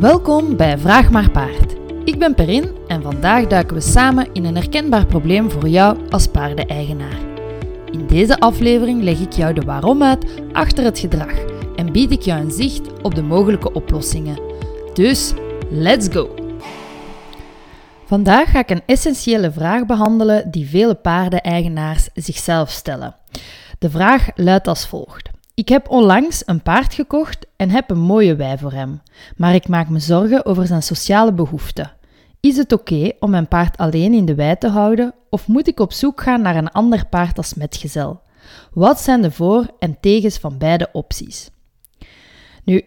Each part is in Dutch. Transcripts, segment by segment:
Welkom bij Vraag maar Paard. Ik ben Perin en vandaag duiken we samen in een herkenbaar probleem voor jou als paardeneigenaar. In deze aflevering leg ik jou de waarom uit achter het gedrag en bied ik jou een zicht op de mogelijke oplossingen. Dus, let's go! Vandaag ga ik een essentiële vraag behandelen die vele paardeneigenaars zichzelf stellen. De vraag luidt als volgt. Ik heb onlangs een paard gekocht en heb een mooie wei voor hem, maar ik maak me zorgen over zijn sociale behoeften. Is het oké om mijn paard alleen in de wei te houden of moet ik op zoek gaan naar een ander paard als metgezel? Wat zijn de voor- en tegens van beide opties? Nu,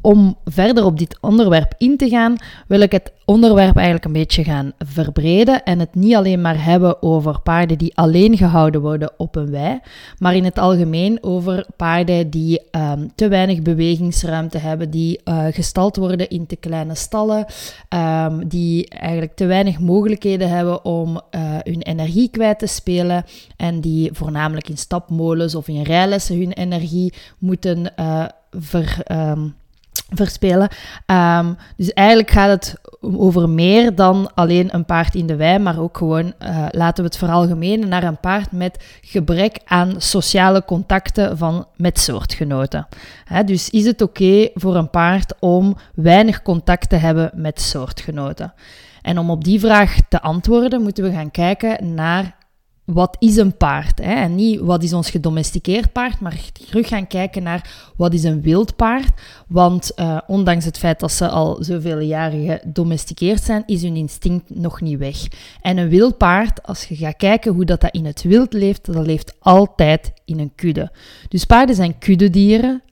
om verder op dit onderwerp in te gaan, wil ik het onderwerp eigenlijk een beetje gaan verbreden en het niet alleen maar hebben over paarden die alleen gehouden worden op een wei, maar in het algemeen over paarden die ehm, te weinig bewegingsruimte hebben, die uh, gestald worden in te kleine stallen, um, die eigenlijk te weinig mogelijkheden hebben om uh, hun energie kwijt te spelen en die voornamelijk in stapmolens of in rijlessen hun energie moeten uh, verspelen. Um, dus eigenlijk gaat het over meer dan alleen een paard in de wei, maar ook gewoon, uh, laten we het veralgemenen, naar een paard met gebrek aan sociale contacten van met soortgenoten. Dus is het oké voor een paard om weinig contact te hebben met soortgenoten? En om op die vraag te antwoorden, moeten we gaan kijken naar wat is een paard? Hè? En niet wat is ons gedomesticeerd paard, maar terug gaan kijken naar wat is een wild paard. Want uh, ondanks het feit dat ze al zoveel jaren gedomesticeerd zijn, is hun instinct nog niet weg. En een wild paard, als je gaat kijken hoe dat, dat in het wild leeft, dat leeft altijd in een kudde. Dus paarden zijn kuddedieren.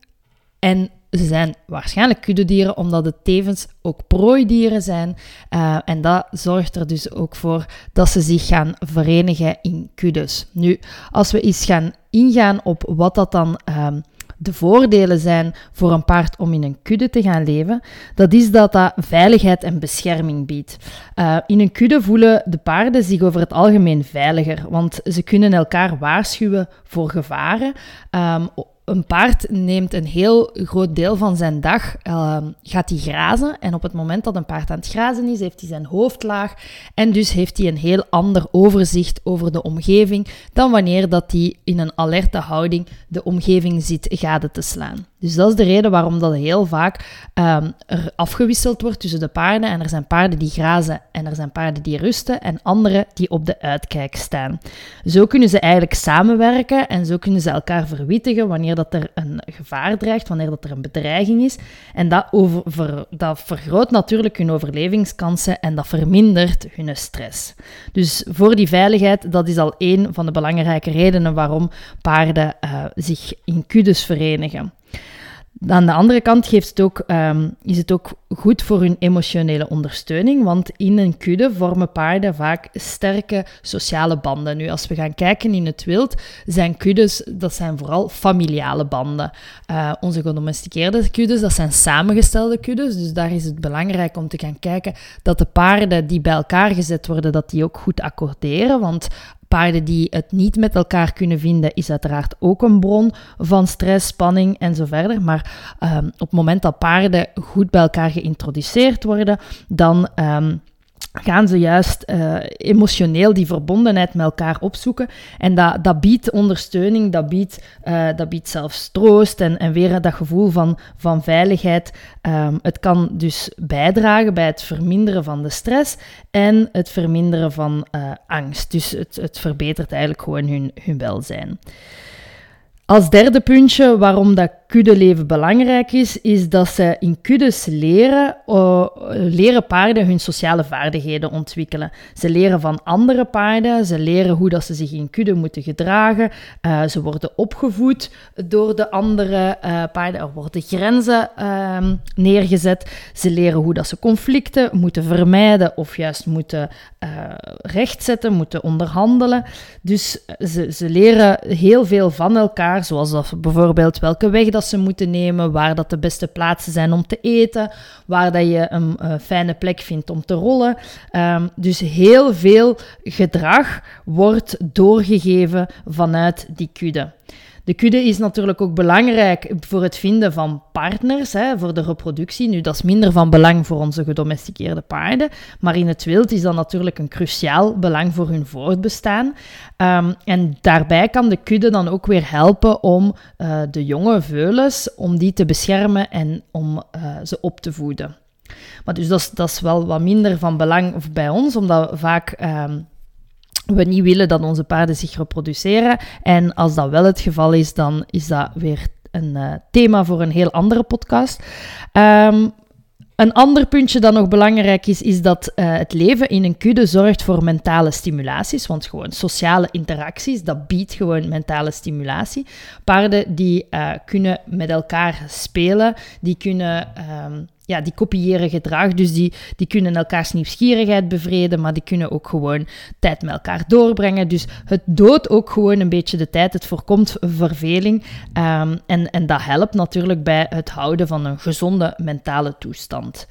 En ze zijn waarschijnlijk kuddedieren omdat het tevens ook prooidieren zijn. Uh, en dat zorgt er dus ook voor dat ze zich gaan verenigen in kuddes. Nu, als we eens gaan ingaan op wat dat dan um, de voordelen zijn voor een paard om in een kudde te gaan leven, dat is dat dat veiligheid en bescherming biedt. Uh, in een kudde voelen de paarden zich over het algemeen veiliger, want ze kunnen elkaar waarschuwen voor gevaren. Um, een paard neemt een heel groot deel van zijn dag, uh, gaat hij grazen. En op het moment dat een paard aan het grazen is, heeft hij zijn hoofd laag. En dus heeft hij een heel ander overzicht over de omgeving dan wanneer dat hij in een alerte houding de omgeving zit gade te slaan. Dus dat is de reden waarom dat heel vaak um, er afgewisseld wordt tussen de paarden. En er zijn paarden die grazen en er zijn paarden die rusten en andere die op de uitkijk staan. Zo kunnen ze eigenlijk samenwerken en zo kunnen ze elkaar verwittigen wanneer dat er een gevaar dreigt, wanneer dat er een bedreiging is. En dat, over, ver, dat vergroot natuurlijk hun overlevingskansen en dat vermindert hun stress. Dus voor die veiligheid, dat is al één van de belangrijke redenen waarom paarden uh, zich in kuddes verenigen. Aan de andere kant geeft het ook, um, is het ook goed voor hun emotionele ondersteuning, want in een kudde vormen paarden vaak sterke sociale banden. Nu, als we gaan kijken in het wild, zijn kuddes, dat zijn vooral familiale banden. Uh, onze gedomesticeerde kuddes, dat zijn samengestelde kuddes, dus daar is het belangrijk om te gaan kijken dat de paarden die bij elkaar gezet worden, dat die ook goed accorderen, want Paarden die het niet met elkaar kunnen vinden, is uiteraard ook een bron van stress, spanning en zo verder. Maar um, op het moment dat paarden goed bij elkaar geïntroduceerd worden, dan. Um, gaan ze juist uh, emotioneel die verbondenheid met elkaar opzoeken. En dat, dat biedt ondersteuning, dat biedt, uh, dat biedt zelfs troost en, en weer dat gevoel van, van veiligheid. Um, het kan dus bijdragen bij het verminderen van de stress en het verminderen van uh, angst. Dus het, het verbetert eigenlijk gewoon hun, hun welzijn. Als derde puntje waarom dat kuddeleven belangrijk is, is dat ze in kuddes leren, uh, leren paarden hun sociale vaardigheden ontwikkelen. Ze leren van andere paarden, ze leren hoe dat ze zich in kudde moeten gedragen, uh, ze worden opgevoed door de andere uh, paarden, er worden grenzen neergezet, ze leren hoe dat ze conflicten moeten vermijden of juist moeten rechtzetten, moeten onderhandelen. Dus ze, ze leren heel veel van elkaar, zoals dat bijvoorbeeld welke weg dat ze moeten nemen, waar dat de beste plaatsen zijn om te eten, waar dat je een uh, fijne plek vindt om te rollen. Um, dus heel veel gedrag wordt doorgegeven vanuit die kudde. De kudde is natuurlijk ook belangrijk voor het vinden van partners, hè, voor de reproductie. Nu, dat is minder van belang voor onze gedomesticeerde paarden, maar in het wild is dat natuurlijk een cruciaal belang voor hun voortbestaan. Um, en daarbij kan de kudde dan ook weer helpen om uh, de jonge veulens, om die te beschermen en om uh, ze op te voeden. Maar dus dat is, dat is wel wat minder van belang bij ons, omdat vaak... Um, we niet willen dat onze paarden zich reproduceren. En als dat wel het geval is, dan is dat weer een uh, thema voor een heel andere podcast. Um, een ander puntje dat nog belangrijk is, is dat uh, het leven in een kudde zorgt voor mentale stimulaties. Want gewoon sociale interacties, dat biedt gewoon mentale stimulatie. Paarden die uh, kunnen met elkaar spelen, die kunnen um, ja, die kopiëren gedrag. Dus die, die kunnen elkaars nieuwsgierigheid bevreden, maar die kunnen ook gewoon tijd met elkaar doorbrengen. Dus het doodt ook gewoon een beetje de tijd. Het voorkomt verveling. Um, en, en dat helpt natuurlijk bij het houden van een gezonde mentale toestand.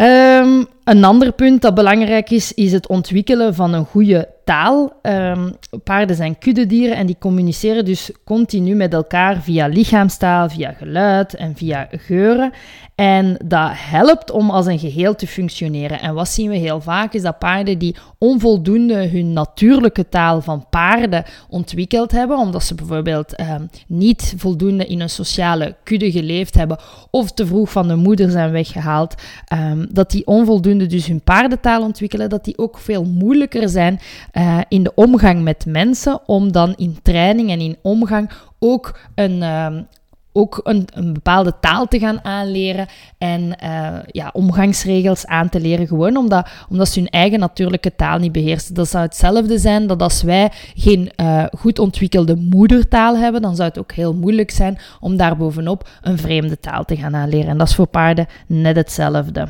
Um, een ander punt dat belangrijk is, is het ontwikkelen van een goede taal. Um, paarden zijn kuddedieren en die communiceren dus continu met elkaar via lichaamstaal, via geluid en via geuren. En dat helpt om als een geheel te functioneren. En wat zien we heel vaak is dat paarden die onvoldoende hun natuurlijke taal van paarden ontwikkeld hebben, omdat ze bijvoorbeeld um, niet voldoende in een sociale kudde geleefd hebben of te vroeg van de moeder zijn weggehaald, um, dat die onvoldoende dus hun paardentaal ontwikkelen, dat die ook veel moeilijker zijn uh, in de omgang met mensen, om dan in training en in omgang ook een, um, ook een, bepaalde taal te gaan aanleren en uh, ja, omgangsregels aan te leren. Gewoon omdat, omdat ze hun eigen natuurlijke taal niet beheersen. Dat zou hetzelfde zijn dat als wij geen uh, goed ontwikkelde moedertaal hebben, dan zou het ook heel moeilijk zijn om daarbovenop een vreemde taal te gaan aanleren. En dat is voor paarden net hetzelfde.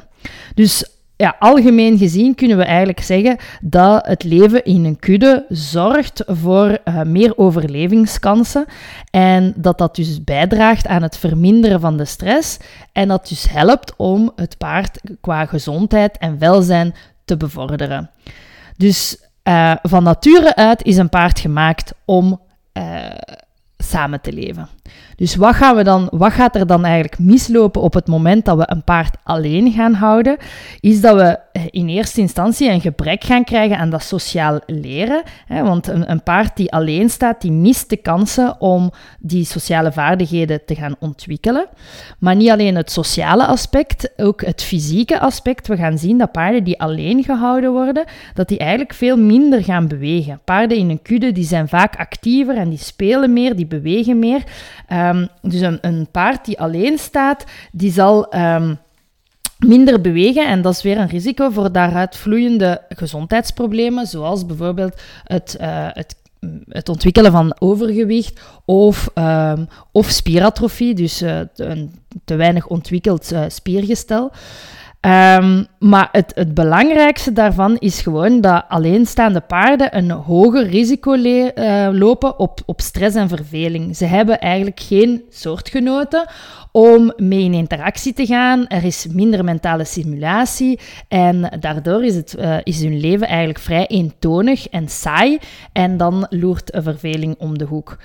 Dus ja, algemeen gezien kunnen we eigenlijk zeggen dat het leven in een kudde zorgt voor uh, meer overlevingskansen en dat dat dus bijdraagt aan het verminderen van de stress en dat dus helpt om het paard qua gezondheid en welzijn te bevorderen. Dus uh, van nature uit is een paard gemaakt om uh, samen te leven. Dus wat, gaan we dan, wat gaat er dan eigenlijk mislopen op het moment dat we een paard alleen gaan houden? Is dat we eh, in eerste instantie een gebrek gaan krijgen aan dat sociaal leren. Hè? Want een, een paard die alleen staat, die mist de kansen om die sociale vaardigheden te gaan ontwikkelen. Maar niet alleen het sociale aspect, ook het fysieke aspect. We gaan zien dat paarden die alleen gehouden worden, dat die eigenlijk veel minder gaan bewegen. Paarden in een kudde die zijn vaak actiever en die spelen meer, bewegen meer. Um, dus een, een, paard die alleen staat, die zal um, minder bewegen en dat is weer een risico voor daaruit vloeiende gezondheidsproblemen, zoals bijvoorbeeld het, uh, het het ontwikkelen van overgewicht of, um, of spieratrofie, dus uh, een te weinig ontwikkeld uh, spiergestel. Um, maar het, het, belangrijkste daarvan is gewoon dat alleenstaande paarden een hoger risico uh, lopen op, op stress en verveling. Ze hebben eigenlijk geen soortgenoten om mee in interactie te gaan. Er is minder mentale simulatie en daardoor is, het, uh, is hun leven eigenlijk vrij eentonig en saai. En dan loert een verveling om de hoek.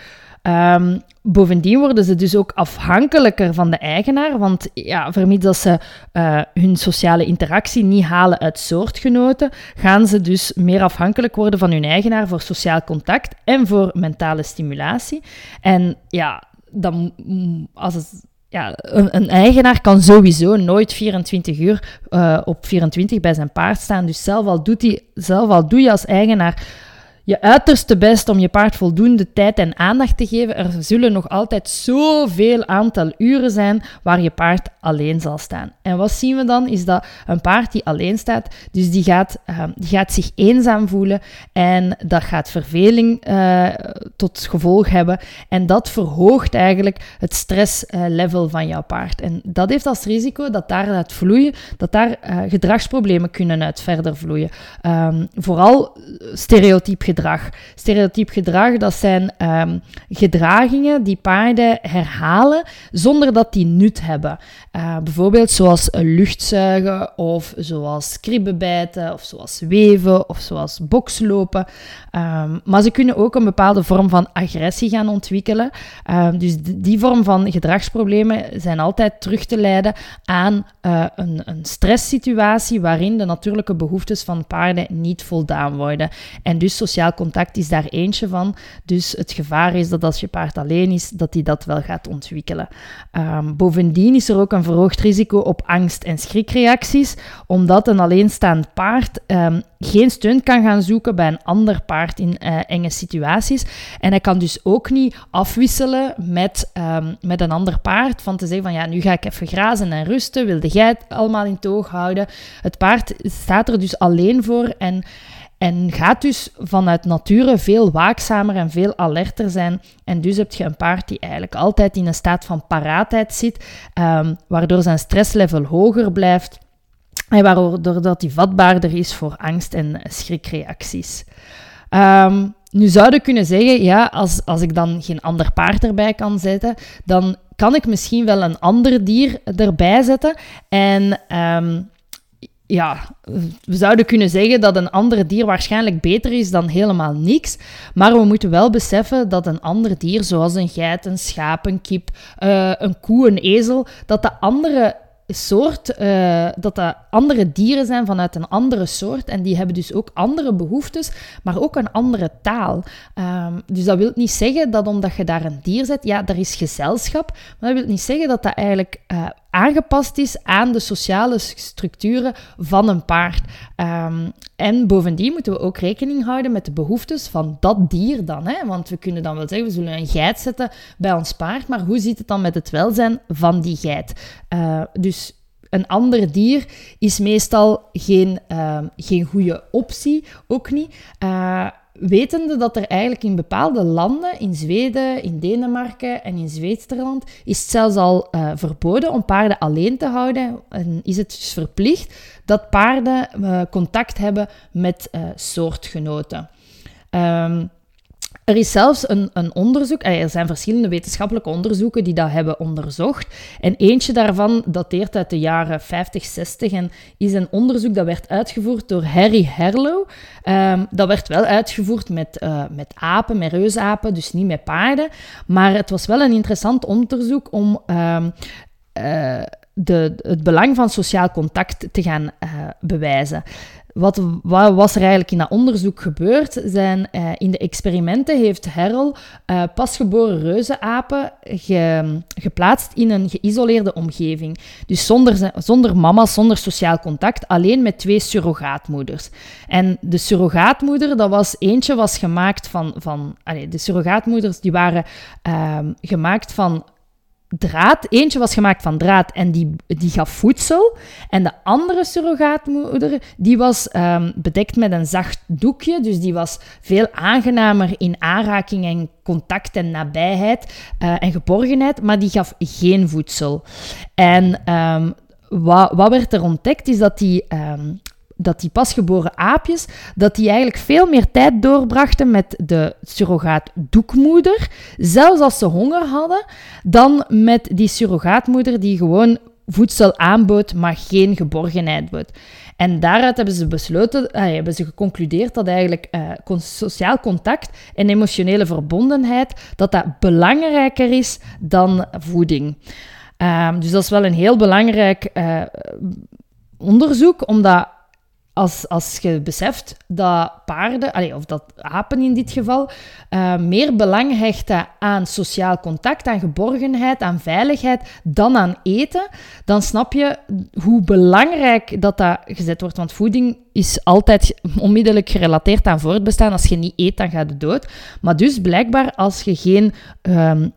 Um, bovendien worden ze dus ook afhankelijker van de eigenaar, want ja, vermits dat ze uh, hun sociale interactie niet halen uit soortgenoten, gaan ze dus meer afhankelijk worden van hun eigenaar voor sociaal contact en voor mentale stimulatie. En ja, dan, als het, ja, een, eigenaar kan sowieso nooit 24 uur uh, op 24 bij zijn paard staan. Dus zelf al, doet hij, zelf al doe je als eigenaar je uiterste best om je paard voldoende tijd en aandacht te geven. Er zullen nog altijd zoveel aantal uren zijn waar je paard alleen zal staan. En wat zien we dan? Is dat een paard die alleen staat, dus die gaat, uh, die gaat zich eenzaam voelen en dat gaat verveling uh, tot gevolg hebben. En dat verhoogt eigenlijk het stresslevel uh, van jouw paard. En dat heeft als risico dat daaruit vloeien, dat daar gedragsproblemen kunnen uit verder vloeien. Um, vooral stereotyp gedrag. Stereotyp gedrag, dat zijn um, gedragingen die paarden herhalen zonder dat die nut hebben. Uh, bijvoorbeeld zoals luchtzuigen of zoals kribben bijten of zoals weven of zoals bokslopen. Um, maar ze kunnen ook een bepaalde vorm van agressie gaan ontwikkelen. Um, dus die vorm van gedragsproblemen zijn altijd terug te leiden aan uh, een, een stresssituatie waarin de natuurlijke behoeftes van paarden niet voldaan worden. En dus sociaal contact is daar eentje van. Dus het gevaar is dat als je paard alleen is, dat hij dat wel gaat ontwikkelen. Um, bovendien is er ook een verhoogd risico op angst- en schrikreacties, omdat een alleenstaand paard um, geen steun kan gaan zoeken bij een ander paard in uh, enge situaties. En hij kan dus ook niet afwisselen met, um, met een ander paard, van te zeggen van ja, nu ga ik even grazen en rusten, wilde jij het allemaal in toog houden. Het paard staat er dus alleen voor en en gaat dus vanuit nature veel waakzamer en veel alerter zijn. En dus heb je een paard die eigenlijk altijd in een staat van paraatheid zit, um, waardoor zijn stresslevel hoger blijft. En waardoor dat hij vatbaarder is voor angst- en schrikreacties. Um, nu zou je kunnen zeggen, ja, als, als ik dan geen ander paard erbij kan zetten, dan kan ik misschien wel een ander dier erbij zetten. En um, ja, we zouden kunnen zeggen dat een ander dier waarschijnlijk beter is dan helemaal niks. Maar we moeten wel beseffen dat een ander dier, zoals een geit, een schaap, een kip, uh, een koe, een ezel, dat de andere soort, uh, dat dat andere dieren zijn vanuit een andere soort. En die hebben dus ook andere behoeftes, maar ook een andere taal. Um, dus dat wil niet zeggen dat omdat je daar een dier zet, ja, er is gezelschap. Maar dat wil niet zeggen dat dat eigenlijk uh, aangepast is aan de sociale structuren van een paard. Um, en bovendien moeten we ook rekening houden met de behoeftes van dat dier dan. Hè? Want we kunnen dan wel zeggen, we zullen een geit zetten bij ons paard, maar hoe zit het dan met het welzijn van die geit? Uh, dus een ander dier is meestal geen, uh, geen goede optie, ook niet. Uh, wetende dat er eigenlijk in bepaalde landen, in Zweden, in Denemarken en in Zwitserland, is het zelfs al uh, verboden om paarden alleen te houden. En is het dus verplicht dat paarden uh, contact hebben met uh, soortgenoten. Um, er is zelfs een, een onderzoek, eh, er zijn verschillende wetenschappelijke onderzoeken die dat hebben onderzocht. En eentje daarvan dateert uit de jaren 50, 60 en is een onderzoek dat werd uitgevoerd door Harry Herlow. Um, dat werd wel uitgevoerd met, uh, met apen, met reusapen, dus niet met paarden. Maar het was wel een interessant onderzoek om um, uh, de, het belang van sociaal contact te gaan uh, bewijzen. Wat, was er eigenlijk in dat onderzoek gebeurd? Zijn, uh, in de experimenten heeft Herrel uh, pasgeboren reuzenapen ge, geplaatst in een geïsoleerde omgeving. Dus zonder, zonder mama, zonder sociaal contact, alleen met twee surrogaatmoeders. En de surrogaatmoeder, dat was eentje was gemaakt van... van de surrogaatmoeders die waren uh, gemaakt van draad. Eentje was gemaakt van draad en die, die gaf voedsel. En de andere surrogaatmoeder, die was um, bedekt met een zacht doekje. Dus die was veel aangenamer in aanraking en contact en nabijheid uh, en geborgenheid. Maar die gaf geen voedsel. En um, wat, werd er ontdekt, is dat die um, dat die pasgeboren aapjes, dat die eigenlijk veel meer tijd doorbrachten met de surrogaat doekmoeder, zelfs als ze honger hadden, dan met die surrogaatmoeder die gewoon voedsel aanbood, maar geen geborgenheid bood. En daaruit hebben ze besloten, eh, hebben ze geconcludeerd dat eigenlijk eh, sociaal contact en emotionele verbondenheid, dat dat belangrijker is dan voeding. Um, dus dat is wel een heel belangrijk uh, onderzoek, omdat als, als je beseft dat paarden, of dat apen in dit geval, uh, meer belang hechten aan sociaal contact, aan geborgenheid, aan veiligheid, dan aan eten, dan snap je hoe belangrijk dat dat gezet wordt. Want voeding is altijd onmiddellijk gerelateerd aan voortbestaan. Als je niet eet, dan gaat je dood. Maar dus blijkbaar, als je, geen,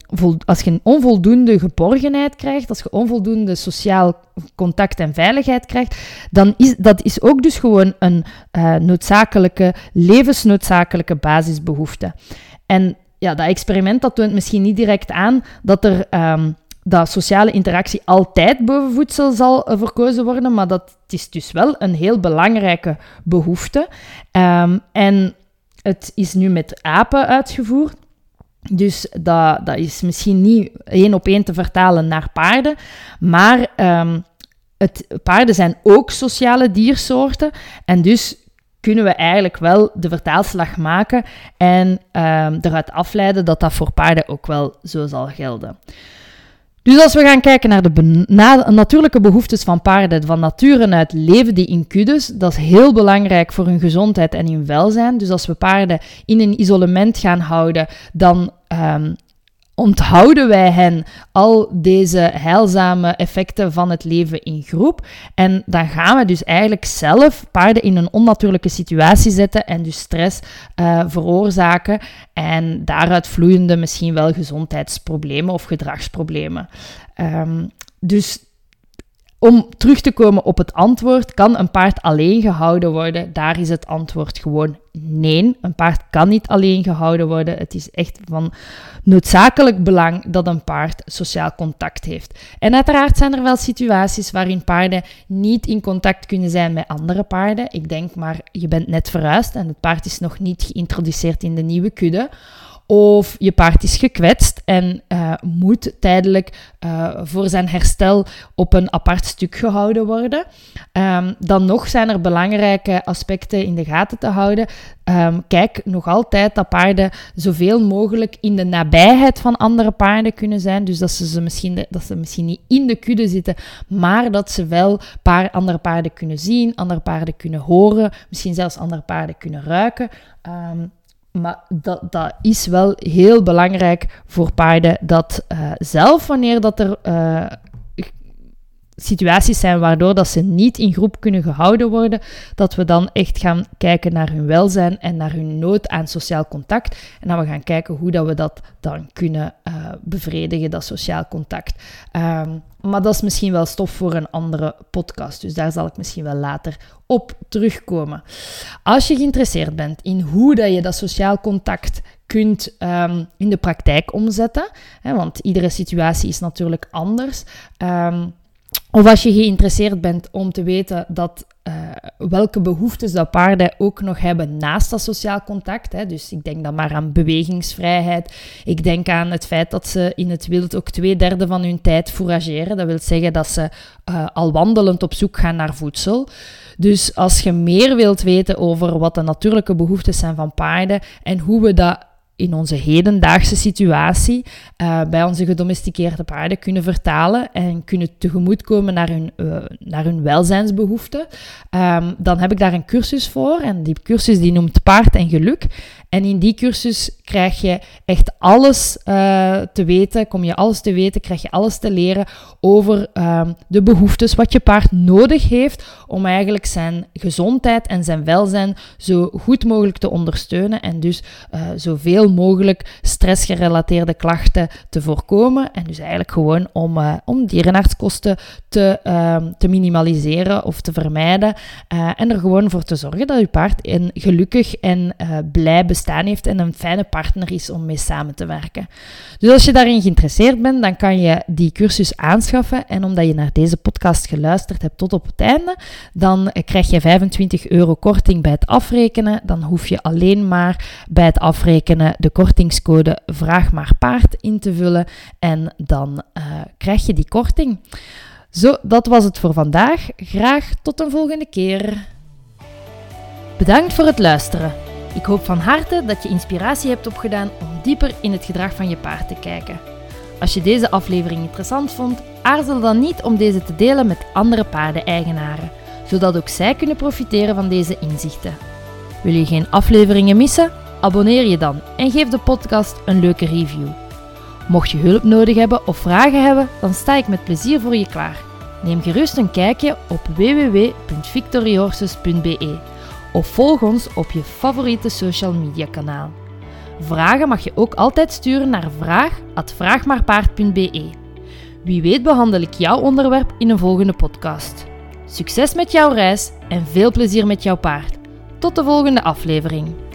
vol, als je onvoldoende geborgenheid krijgt, als je onvoldoende sociaal contact en veiligheid krijgt, dan is dat is ook dus gewoon een uh, noodzakelijke, levensnoodzakelijke basisbehoefte. En ja, dat experiment dat toont misschien niet direct aan dat er... Um, dat sociale interactie altijd boven voedsel zal uh, verkozen worden, maar dat is dus wel een heel belangrijke behoefte. Um, en het is nu met apen uitgevoerd. Dus dat, dat is misschien niet één op één te vertalen naar paarden. Maar um, het, paarden zijn ook sociale diersoorten. En dus kunnen we eigenlijk wel de vertaalslag maken en um, eruit afleiden dat dat voor paarden ook wel zo zal gelden. Dus als we gaan kijken naar de natuurlijke behoeftes van paarden, van nature uit leven die in kuddes, dat is heel belangrijk voor hun gezondheid en hun welzijn. Dus als we paarden in een isolement gaan houden, dan um, onthouden wij hen al deze heilzame effecten van het leven in groep. En dan gaan we dus eigenlijk zelf paarden in een onnatuurlijke situatie zetten en dus stress uh, veroorzaken. En daaruit vloeiende misschien wel gezondheidsproblemen of gedragsproblemen. Um, dus om terug te komen op het antwoord, kan een paard alleen gehouden worden? Daar is het antwoord gewoon nee. Een paard kan niet alleen gehouden worden. Het is echt van noodzakelijk belang dat een paard sociaal contact heeft. En uiteraard zijn er wel situaties waarin paarden niet in contact kunnen zijn met andere paarden. Ik denk maar, je bent net verhuisd en het paard is nog niet geïntroduceerd in de nieuwe kudde. Of je paard is gekwetst en uh, moet tijdelijk uh, voor zijn herstel op een apart stuk gehouden worden. Um, dan nog zijn er belangrijke aspecten in de gaten te houden. Um, kijk nog altijd dat paarden zoveel mogelijk in de nabijheid van andere paarden kunnen zijn. Dus dat ze, ze misschien, dat ze misschien niet in de kudde zitten, maar dat ze wel paar andere paarden kunnen zien, andere paarden kunnen horen, misschien zelfs andere paarden kunnen ruiken. Um, maar dat, dat is wel heel belangrijk voor paarden dat uh, zelf, wanneer dat er uh, situaties zijn waardoor dat ze niet in groep kunnen gehouden worden, dat we dan echt gaan kijken naar hun welzijn en naar hun nood aan sociaal contact. En dan we gaan kijken hoe dat we dat dan kunnen uh, bevredigen, dat sociaal contact. Um, maar dat is misschien wel stof voor een andere podcast. Dus daar zal ik misschien wel later op terugkomen. Als je geïnteresseerd bent in hoe dat je dat sociaal contact kunt um, in de praktijk omzetten, hè, want iedere situatie is natuurlijk anders. Um, of als je geïnteresseerd bent om te weten dat, uh, welke behoeftes dat paarden ook nog hebben naast dat sociaal contact. Hè. Dus ik denk dan maar aan bewegingsvrijheid. Ik denk aan het feit dat ze in het wild ook twee derde van hun tijd fourageren. Dat wil zeggen dat ze uh, al wandelend op zoek gaan naar voedsel. Dus als je meer wilt weten over wat de natuurlijke behoeftes zijn van paarden en hoe we dat in onze hedendaagse situatie uh, bij onze gedomesticeerde paarden kunnen vertalen en kunnen tegemoetkomen naar hun, uh, naar hun welzijnsbehoeften, um, dan heb ik daar een cursus voor. En die cursus die noemt Paard en Geluk. En in die cursus krijg je echt alles uh, te weten, kom je alles te weten, krijg je alles te leren over um, de behoeftes, wat je paard nodig heeft om eigenlijk zijn gezondheid en zijn welzijn zo goed mogelijk te ondersteunen en dus uh, zoveel mogelijk stressgerelateerde klachten te voorkomen en dus eigenlijk gewoon om, uh, om dierenartskosten te, uh, te minimaliseren of te vermijden en er gewoon voor te zorgen dat je paard een gelukkig en blij bestaan heeft en een fijne partner is om mee samen te werken. Dus als je daarin geïnteresseerd bent, dan kan je die cursus aanschaffen. En omdat je naar deze podcast geluisterd hebt tot op het einde, dan krijg je 25 euro korting bij het afrekenen. Dan hoef je alleen maar bij het afrekenen de kortingscode Vraag maar paard in te vullen. En dan uh, krijg je die korting. Zo, dat was het voor vandaag. Graag tot een volgende keer. Bedankt voor het luisteren. Ik hoop van harte dat je inspiratie hebt opgedaan om dieper in het gedrag van je paard te kijken. Als je deze aflevering interessant vond, aarzel dan niet om deze te delen met andere paardeneigenaren, zodat ook zij kunnen profiteren van deze inzichten. Wil je geen afleveringen missen? Abonneer je dan en geef de podcast een leuke review. Mocht je hulp nodig hebben of vragen hebben, dan sta ik met plezier voor je klaar. Neem gerust een kijkje op www.victoryhorses.be of volg ons op je favoriete social media kanaal. Vragen mag je ook altijd sturen naar vraag@vraagmaarpaard.be. Wie weet behandel ik jouw onderwerp in een volgende podcast. Succes met jouw reis en veel plezier met jouw paard. Tot de volgende aflevering.